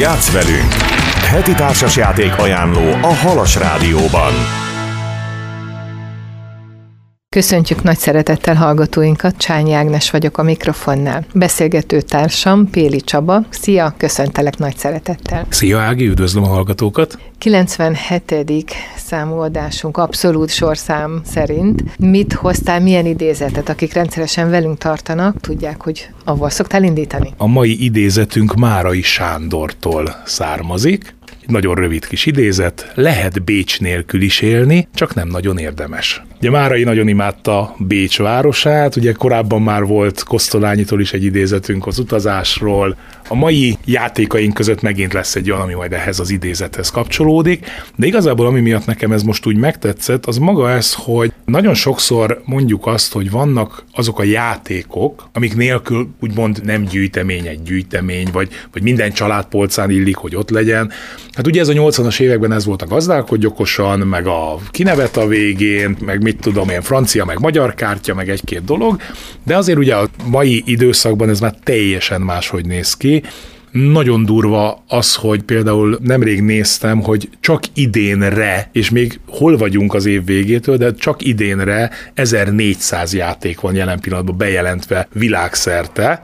Játsz velünk! Heti társasjáték ajánló a Halas Rádióban. Köszöntjük nagy szeretettel hallgatóinkat, Csányi Ágnes vagyok a mikrofonnál. Beszélgető társam Péli Csaba. Szia, köszöntelek nagy szeretettel. Szia Ági, üdvözlöm a hallgatókat. 97. számú adásunk abszolút sorszám szerint. Mit hoztál, milyen idézetet? Akik rendszeresen velünk tartanak, tudják, hogy avval szoktál indítani? A mai idézetünk Márai Sándortól származik. Nagyon rövid kis idézet. Lehet Bécs nélkül is élni, csak nem nagyon érdemes. Ugye Márai nagyon imádta Bécs városát, ugye korábban már volt Kosztolányitól is egy idézetünk az utazásról. A mai játékaink között megint lesz egy olyan, ami majd ehhez az idézethez kapcsolódik, de igazából ami miatt nekem ez most úgy megtetszett, az maga ez, hogy nagyon sokszor mondjuk azt, hogy vannak azok a játékok, amik nélkül úgymond nem gyűjtemény egy gyűjtemény, vagy, vagy minden családpolcán illik, hogy ott legyen. Hát ugye ez a 80-as években ez volt a gazdálkodj okosan, meg a kinevet a végén, meg mit tudom én, francia, meg magyar kártya, meg egy-két dolog, de azért ugye a mai időszakban ez már teljesen máshogy néz ki. Nagyon durva az, hogy például nemrég néztem, hogy csak idénre, és még hol vagyunk az év végétől, de csak idénre 1400 játék van jelen pillanatban bejelentve világszerte,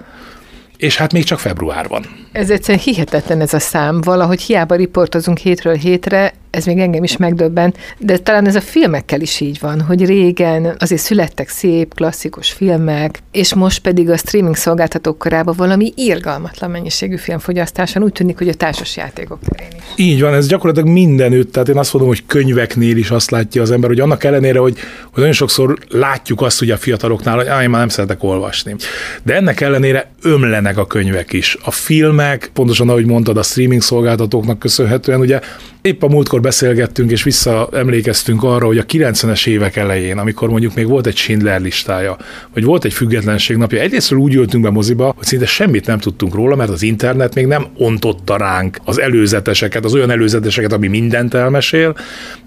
és hát még csak február van. Ez egyszerűen hihetetlen ez a szám, valahogy hiába riportozunk hétről hétre, ez még engem is megdöbbent, de talán ez a filmekkel is így van, hogy régen azért születtek szép, klasszikus filmek, és most pedig a streaming szolgáltatók korában valami irgalmatlan mennyiségű filmfogyasztáson úgy tűnik, hogy a társas játékok terén is. Így van, ez gyakorlatilag mindenütt, tehát én azt mondom, hogy könyveknél is azt látja az ember, hogy annak ellenére, hogy, hogy nagyon sokszor látjuk azt ugye a fiataloknál, hogy én már nem szeretek olvasni. De ennek ellenére ömlenek a könyvek is. A filmek, pontosan ahogy mondtad, a streaming szolgáltatóknak köszönhetően, ugye épp a múltkor beszélgettünk és visszaemlékeztünk arra, hogy a 90-es évek elején, amikor mondjuk még volt egy Schindler listája, vagy volt egy függetlenség napja, egyrésztről úgy ültünk be moziba, hogy szinte semmit nem tudtunk róla, mert az internet még nem ontotta ránk az előzeteseket, az olyan előzeteseket, ami mindent elmesél,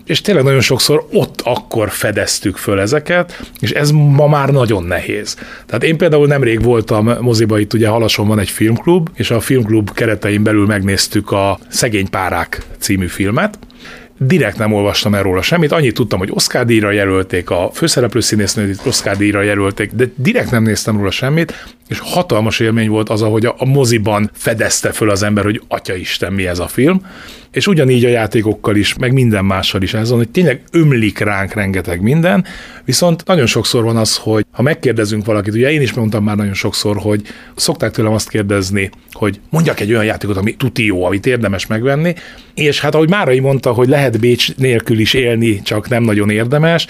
és tényleg nagyon sokszor ott akkor fedeztük föl ezeket, és ez ma már nagyon nehéz. Tehát én például nemrég voltam moziba, itt ugye Halason van egy filmklub, és a filmklub keretein belül megnéztük a Szegény Párák című filmet, direkt nem olvastam el róla semmit, annyit tudtam, hogy Oscar díjra jelölték, a főszereplő színésznőt Oscar díjra jelölték, de direkt nem néztem róla semmit, és hatalmas élmény volt az, ahogy a, a moziban fedezte föl az ember, hogy atya Isten, mi ez a film, és ugyanígy a játékokkal is, meg minden mással is ez van, hogy tényleg ömlik ránk rengeteg minden, viszont nagyon sokszor van az, hogy ha megkérdezünk valakit, ugye én is mondtam már nagyon sokszor, hogy szokták tőlem azt kérdezni, hogy mondjak egy olyan játékot, ami tuti jó, amit érdemes megvenni, és hát ahogy Márai mondta, hogy lehet Bécs nélkül is élni, csak nem nagyon érdemes,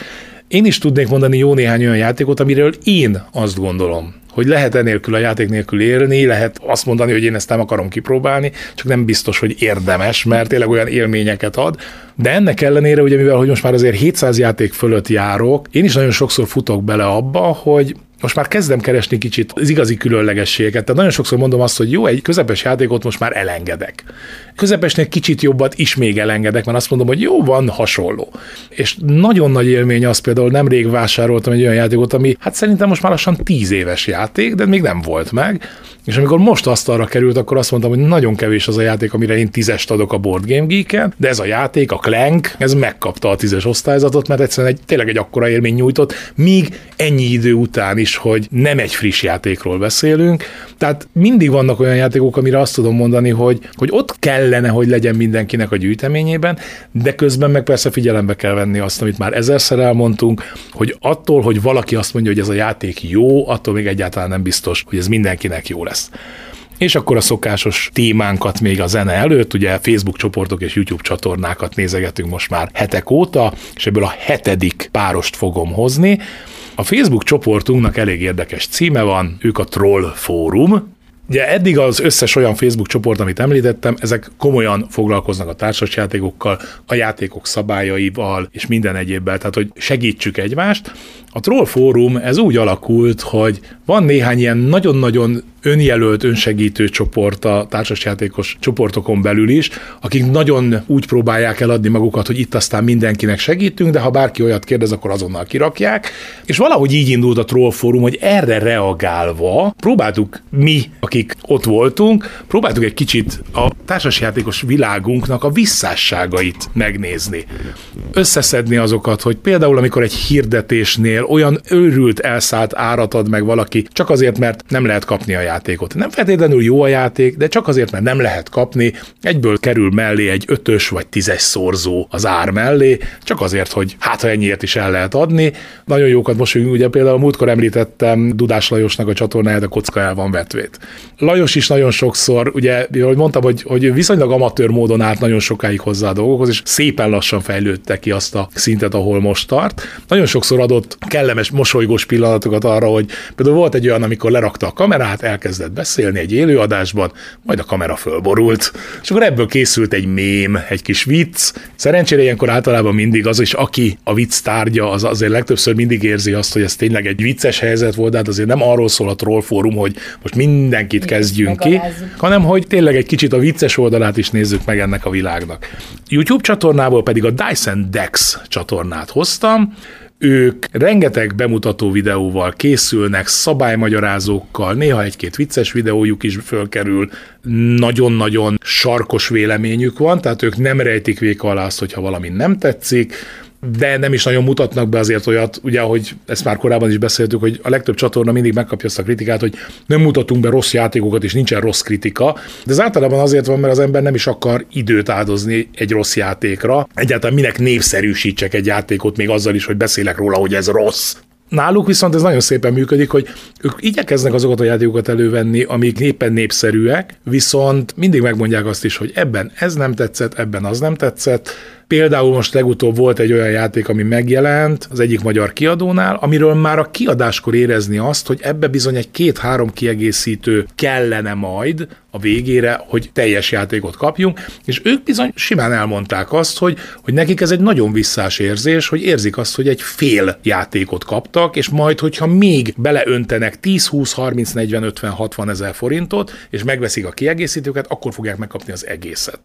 én is tudnék mondani jó néhány olyan játékot, amiről én azt gondolom, hogy lehet enélkül a játék nélkül érni, lehet azt mondani, hogy én ezt nem akarom kipróbálni, csak nem biztos, hogy érdemes, mert tényleg olyan élményeket ad. De ennek ellenére, ugye mivel hogy most már azért 700 játék fölött járok, én is nagyon sokszor futok bele abba, hogy most már kezdem keresni kicsit az igazi különlegességet. Tehát nagyon sokszor mondom azt, hogy jó, egy közepes játékot most már elengedek. Közepesnél kicsit jobbat is még elengedek, mert azt mondom, hogy jó, van hasonló. És nagyon nagy élmény az például nemrég vásároltam egy olyan játékot, ami hát szerintem most már lassan 10 éves játék, de még nem volt meg. És amikor most asztalra került, akkor azt mondtam, hogy nagyon kevés az a játék, amire én tízest adok a Board Game Geek-en, de ez a játék, a Clank, ez megkapta a tízes osztályzatot, mert egyszerűen egy, tényleg egy akkora élmény nyújtott, míg ennyi idő után is, hogy nem egy friss játékról beszélünk. Tehát mindig vannak olyan játékok, amire azt tudom mondani, hogy, hogy ott kellene, hogy legyen mindenkinek a gyűjteményében, de közben meg persze figyelembe kell venni azt, amit már ezerszer elmondtunk, hogy attól, hogy valaki azt mondja, hogy ez a játék jó, attól még egyáltalán nem biztos, hogy ez mindenkinek jó lesz. És akkor a szokásos témánkat még a zene előtt, ugye Facebook csoportok és YouTube csatornákat nézegetünk most már hetek óta, és ebből a hetedik párost fogom hozni. A Facebook csoportunknak elég érdekes címe van, ők a Troll Fórum, Ugye eddig az összes olyan Facebook csoport, amit említettem, ezek komolyan foglalkoznak a társasjátékokkal, a játékok szabályaival és minden egyébbel, tehát hogy segítsük egymást. A Troll Fórum ez úgy alakult, hogy van néhány ilyen nagyon-nagyon önjelölt, önsegítő csoport a társasjátékos csoportokon belül is, akik nagyon úgy próbálják eladni magukat, hogy itt aztán mindenkinek segítünk, de ha bárki olyat kérdez, akkor azonnal kirakják. És valahogy így indult a Troll Fórum, hogy erre reagálva próbáltuk mi, akik ott voltunk, próbáltuk egy kicsit a társasjátékos világunknak a visszásságait megnézni. Összeszedni azokat, hogy például amikor egy hirdetésnél olyan őrült elszállt árat ad meg valaki, csak azért, mert nem lehet kapni a játékot. Nem feltétlenül jó a játék, de csak azért, mert nem lehet kapni, egyből kerül mellé egy ötös vagy tízes szorzó az ár mellé, csak azért, hogy hát ha ennyiért is el lehet adni. Nagyon jókat most ugye például múltkor említettem Dudás Lajosnak a csatornáját, a kocka el van vetvét. Lajos is nagyon sokszor, ugye, ahogy mondtam, hogy, hogy viszonylag amatőr módon állt nagyon sokáig hozzá a dolgokhoz, és szépen lassan fejlődte ki azt a szintet, ahol most tart. Nagyon sokszor adott kellemes, mosolygós pillanatokat arra, hogy például volt egy olyan, amikor lerakta a kamerát, el elkezdett beszélni egy élőadásban, majd a kamera fölborult, és akkor ebből készült egy mém, egy kis vicc. Szerencsére ilyenkor általában mindig az is, aki a vicc tárgya, az azért legtöbbször mindig érzi azt, hogy ez tényleg egy vicces helyzet volt, de hát azért nem arról szól a troll fórum, hogy most mindenkit kezdjünk ki, hanem hogy tényleg egy kicsit a vicces oldalát is nézzük meg ennek a világnak. YouTube csatornából pedig a Dyson Dex csatornát hoztam, ők rengeteg bemutató videóval készülnek, szabálymagyarázókkal, néha egy-két vicces videójuk is fölkerül, nagyon-nagyon sarkos véleményük van, tehát ők nem rejtik véka alá azt, hogyha valami nem tetszik, de nem is nagyon mutatnak be azért olyat, ugye, ahogy ezt már korábban is beszéltük, hogy a legtöbb csatorna mindig megkapja azt a kritikát, hogy nem mutatunk be rossz játékokat, és nincsen rossz kritika, de ez általában azért van, mert az ember nem is akar időt áldozni egy rossz játékra. Egyáltalán minek népszerűsítsek egy játékot még azzal is, hogy beszélek róla, hogy ez rossz. Náluk viszont ez nagyon szépen működik, hogy ők igyekeznek azokat a játékokat elővenni, amik éppen népszerűek, viszont mindig megmondják azt is, hogy ebben ez nem tetszett, ebben az nem tetszett, Például most legutóbb volt egy olyan játék, ami megjelent az egyik magyar kiadónál, amiről már a kiadáskor érezni azt, hogy ebbe bizony egy két-három kiegészítő kellene majd a végére, hogy teljes játékot kapjunk, és ők bizony simán elmondták azt, hogy, hogy nekik ez egy nagyon visszás érzés, hogy érzik azt, hogy egy fél játékot kaptak, és majd, hogyha még beleöntenek 10, 20, 30, 40, 50, 60 ezer forintot, és megveszik a kiegészítőket, akkor fogják megkapni az egészet.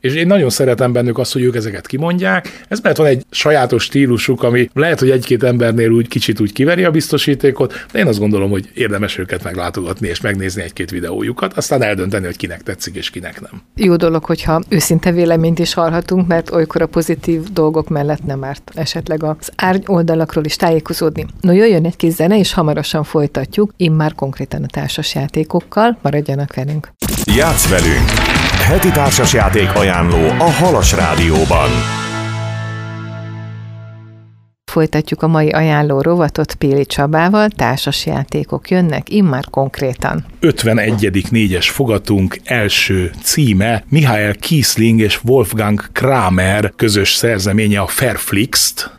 És én nagyon szeretem bennük azt, hogy ők ezeket kimondják. Ez mert van egy sajátos stílusuk, ami lehet, hogy egy-két embernél úgy kicsit úgy kiveri a biztosítékot, de én azt gondolom, hogy érdemes őket meglátogatni és megnézni egy-két videójukat, aztán eldönteni, hogy kinek tetszik és kinek nem. Jó dolog, hogyha őszinte véleményt is hallhatunk, mert olykor a pozitív dolgok mellett nem árt esetleg az árny oldalakról is tájékozódni. No, jöjjön egy kis zene, és hamarosan folytatjuk, immár konkrétan a társas játékokkal. Maradjanak velünk. Játsz velünk! Heti társasjáték ajánló a Halas Rádióban. Folytatjuk a mai ajánló rovatot Péli Csabával, társas játékok jönnek, immár konkrétan. 51. négyes fogatunk első címe Mihály Kiesling és Wolfgang Kramer közös szerzeménye a Fairflixt,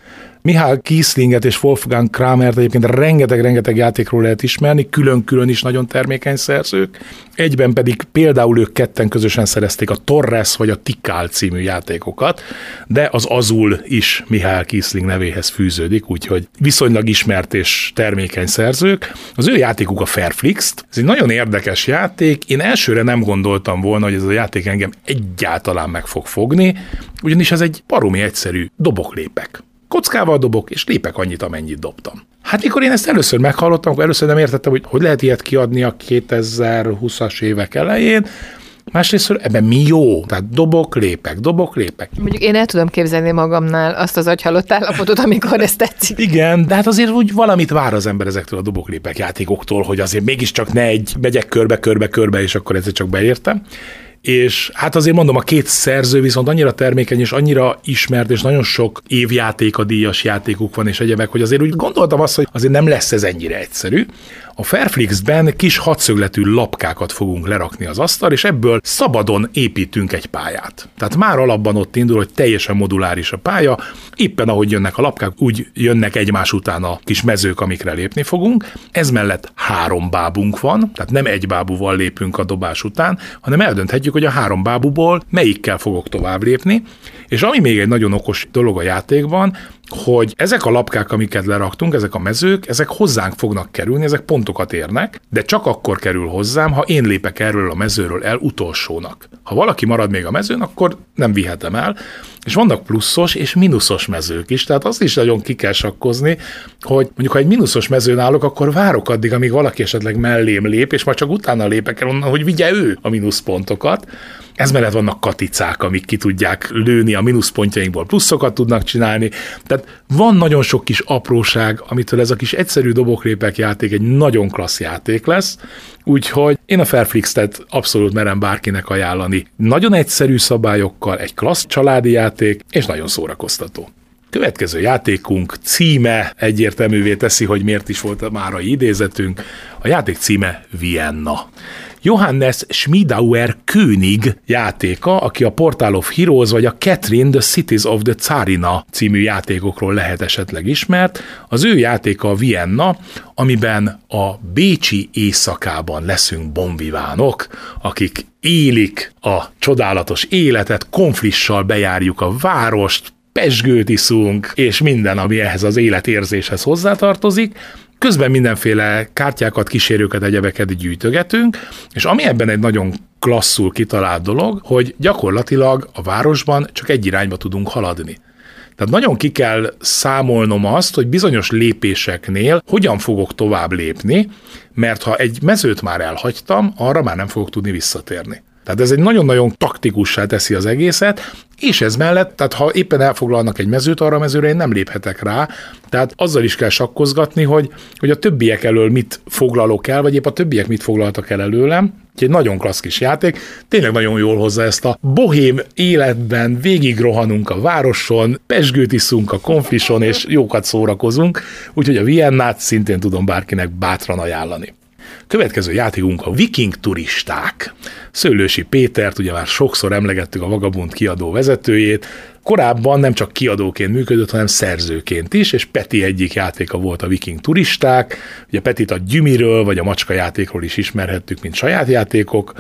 Mihály Kieslinget és Wolfgang Kramert egyébként rengeteg-rengeteg játékról lehet ismerni, külön-külön is nagyon termékeny szerzők. Egyben pedig például ők ketten közösen szerezték a Torres vagy a Tikál című játékokat, de az Azul is Mihály Kiesling nevéhez fűződik, úgyhogy viszonylag ismert és termékeny szerzők. Az ő játékuk a Fairflixt. Ez egy nagyon érdekes játék. Én elsőre nem gondoltam volna, hogy ez a játék engem egyáltalán meg fog fogni, ugyanis ez egy baromi egyszerű doboklépek. Kockával dobok, és lépek annyit, amennyit dobtam. Hát mikor én ezt először meghallottam, akkor először nem értettem, hogy hogy lehet ilyet kiadni a 2020-as évek elején, Másrészt ebben mi jó? Tehát dobok, lépek, dobok, lépek. Mondjuk én el tudom képzelni magamnál azt az agyhalott állapotot, amikor ez tetszik. Igen, de hát azért úgy valamit vár az ember ezektől a dobok, lépek játékoktól, hogy azért mégiscsak ne egy megyek körbe, körbe, körbe, és akkor ezzel csak beértem és hát azért mondom, a két szerző viszont annyira termékeny és annyira ismert, és nagyon sok évjáték a díjas játékuk van, és egyebek, hogy azért úgy gondoltam azt, hogy azért nem lesz ez ennyire egyszerű. A Fairflix-ben kis hadszögletű lapkákat fogunk lerakni az asztal, és ebből szabadon építünk egy pályát. Tehát már alapban ott indul, hogy teljesen moduláris a pálya, éppen ahogy jönnek a lapkák, úgy jönnek egymás után a kis mezők, amikre lépni fogunk. Ez mellett három bábunk van, tehát nem egy bábúval lépünk a dobás után, hanem eldönthetjük, hogy a három bábuból melyikkel fogok tovább lépni, És ami még egy nagyon okos dolog a játékban, hogy ezek a lapkák, amiket leraktunk, ezek a mezők, ezek hozzánk fognak kerülni, ezek pontokat érnek, de csak akkor kerül hozzám, ha én lépek erről a mezőről el utolsónak. Ha valaki marad még a mezőn, akkor nem vihetem el, és vannak pluszos és mínuszos mezők is, tehát azt is nagyon ki kell sakkozni, hogy mondjuk ha egy mínuszos mezőn állok, akkor várok addig, amíg valaki esetleg mellém lép, és majd csak utána lépek el onnan, hogy vigye ő a mínuszpontokat. Ez mellett vannak katicák, amik ki tudják lőni a mínuszpontjainkból, pluszokat tudnak csinálni. Tehát van nagyon sok kis apróság, amitől ez a kis egyszerű doboklépek játék egy nagyon klassz játék lesz, úgyhogy én a Fairflix-et abszolút merem bárkinek ajánlani. Nagyon egyszerű szabályokkal, egy klassz családi játék, és nagyon szórakoztató. Következő játékunk címe egyértelművé teszi, hogy miért is volt a márai idézetünk. A játék címe Vienna. Johannes Schmidauer König játéka, aki a Portal of Heroes vagy a Catherine the Cities of the Tsarina című játékokról lehet esetleg ismert. Az ő játéka a Vienna, amiben a Bécsi éjszakában leszünk bonvivánok, akik élik a csodálatos életet, konflissal bejárjuk a várost, pesgőt iszunk, és minden, ami ehhez az életérzéshez hozzátartozik, Közben mindenféle kártyákat, kísérőket, egyebeket gyűjtögetünk, és ami ebben egy nagyon klasszul kitalált dolog, hogy gyakorlatilag a városban csak egy irányba tudunk haladni. Tehát nagyon ki kell számolnom azt, hogy bizonyos lépéseknél hogyan fogok tovább lépni, mert ha egy mezőt már elhagytam, arra már nem fogok tudni visszatérni. Tehát ez egy nagyon-nagyon taktikussá teszi az egészet, és ez mellett, tehát ha éppen elfoglalnak egy mezőt, arra a mezőre én nem léphetek rá, tehát azzal is kell sakkozgatni, hogy, hogy a többiek elől mit foglalok el, vagy épp a többiek mit foglaltak el előlem, egy nagyon klassz kis játék, tényleg nagyon jól hozza ezt a bohém életben, végig rohanunk a városon, pesgőt iszunk a konfison, és jókat szórakozunk, úgyhogy a Viennát szintén tudom bárkinek bátran ajánlani. Következő játékunk a Viking turisták. Szőlősi Pétert, ugye már sokszor emlegettük a Vagabund kiadó vezetőjét, korábban nem csak kiadóként működött, hanem szerzőként is, és Peti egyik játéka volt a Viking turisták, ugye Petit a Gyümiről vagy a Macska játékról is ismerhettük, mint saját játékok,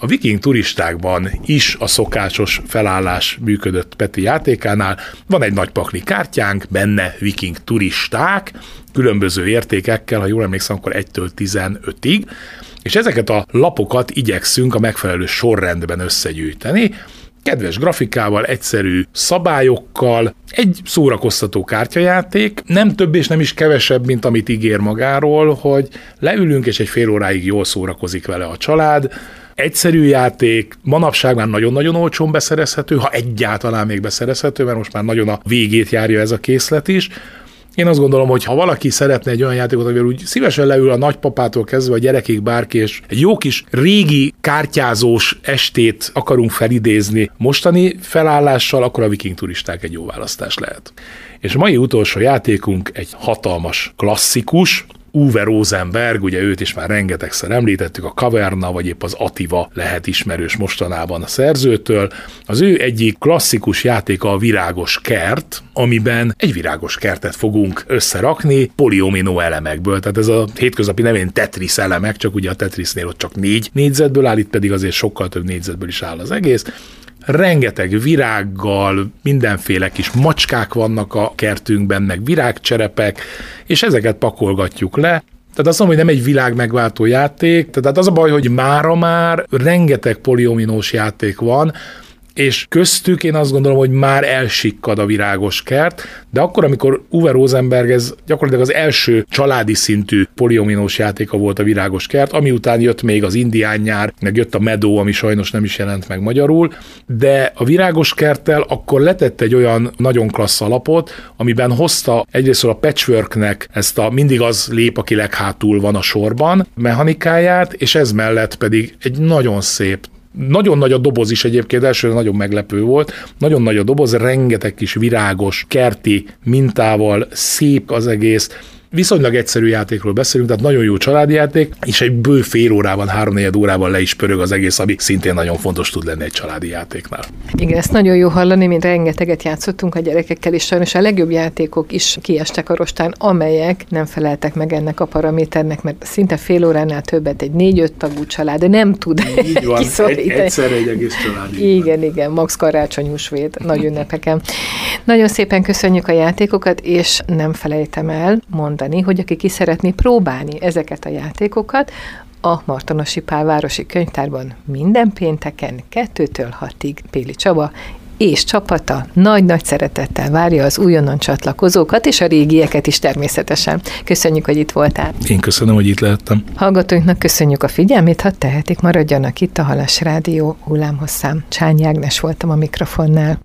a viking turistákban is a szokásos felállás működött Peti játékánál. Van egy nagy pakli kártyánk, benne viking turisták, különböző értékekkel, ha jól emlékszem, akkor 1-től 15-ig, és ezeket a lapokat igyekszünk a megfelelő sorrendben összegyűjteni, kedves grafikával, egyszerű szabályokkal, egy szórakoztató kártyajáték, nem több és nem is kevesebb, mint amit ígér magáról, hogy leülünk és egy fél óráig jól szórakozik vele a család, egyszerű játék, manapság már nagyon-nagyon olcsón beszerezhető, ha egyáltalán még beszerezhető, mert most már nagyon a végét járja ez a készlet is, én azt gondolom, hogy ha valaki szeretne egy olyan játékot, amivel úgy szívesen leül a nagypapától kezdve a gyerekig bárki, és egy jó kis régi kártyázós estét akarunk felidézni mostani felállással, akkor a viking turisták egy jó választás lehet. És a mai utolsó játékunk egy hatalmas klasszikus, Uwe Rosenberg, ugye őt is már rengetegszer említettük, a Kaverna, vagy épp az Ativa lehet ismerős mostanában a szerzőtől. Az ő egyik klasszikus játéka a Virágos kert, amiben egy virágos kertet fogunk összerakni poliomino elemekből, tehát ez a hétköznapi nevén Tetris elemek, csak ugye a Tetrisnél ott csak négy négyzetből áll, itt pedig azért sokkal több négyzetből is áll az egész rengeteg virággal, mindenféle kis macskák vannak a kertünkben, meg virágcserepek, és ezeket pakolgatjuk le. Tehát azt mondom, hogy nem egy világ megváltó játék, tehát az a baj, hogy mára már rengeteg poliominós játék van, és köztük én azt gondolom, hogy már elsikkad a virágos kert, de akkor, amikor Uwe Rosenberg ez gyakorlatilag az első családi szintű poliominós játéka volt a virágos kert, ami után jött még az indián nyár, meg jött a Meadow, ami sajnos nem is jelent meg magyarul, de a virágos kerttel akkor letett egy olyan nagyon klassz alapot, amiben hozta egyrészt a patchworknek ezt a mindig az lép, aki leghátul van a sorban mechanikáját, és ez mellett pedig egy nagyon szép, nagyon nagy a doboz is egyébként, elsőre nagyon meglepő volt. Nagyon nagy a doboz, rengeteg kis virágos, kerti mintával, szép az egész, viszonylag egyszerű játékról beszélünk, tehát nagyon jó családi játék, és egy bő fél órában, háromnegyed órában le is pörög az egész, ami szintén nagyon fontos tud lenni egy családi játéknál. Igen, ezt nagyon jó hallani, mint rengeteget játszottunk a gyerekekkel, és sajnos a legjobb játékok is kiestek a rostán, amelyek nem feleltek meg ennek a paraméternek, mert szinte fél óránál többet egy négy-öt tagú család nem tud Így van, egy, egyszerre egy egész család. Igen, van. igen, max karácsony húsvét, nagy ünnepeken. Nagyon szépen köszönjük a játékokat, és nem felejtem el mondani, hogy aki ki szeretné próbálni ezeket a játékokat, a Martonosi Pál Városi Könyvtárban minden pénteken 2-től 6-ig Péli Csaba és csapata nagy-nagy szeretettel várja az újonnan csatlakozókat, és a régieket is természetesen. Köszönjük, hogy itt voltál. Én köszönöm, hogy itt lehettem. Hallgatóinknak köszönjük a figyelmét, ha tehetik, maradjanak itt a Halas Rádió hullámhosszám. Csányi Ágnes voltam a mikrofonnál.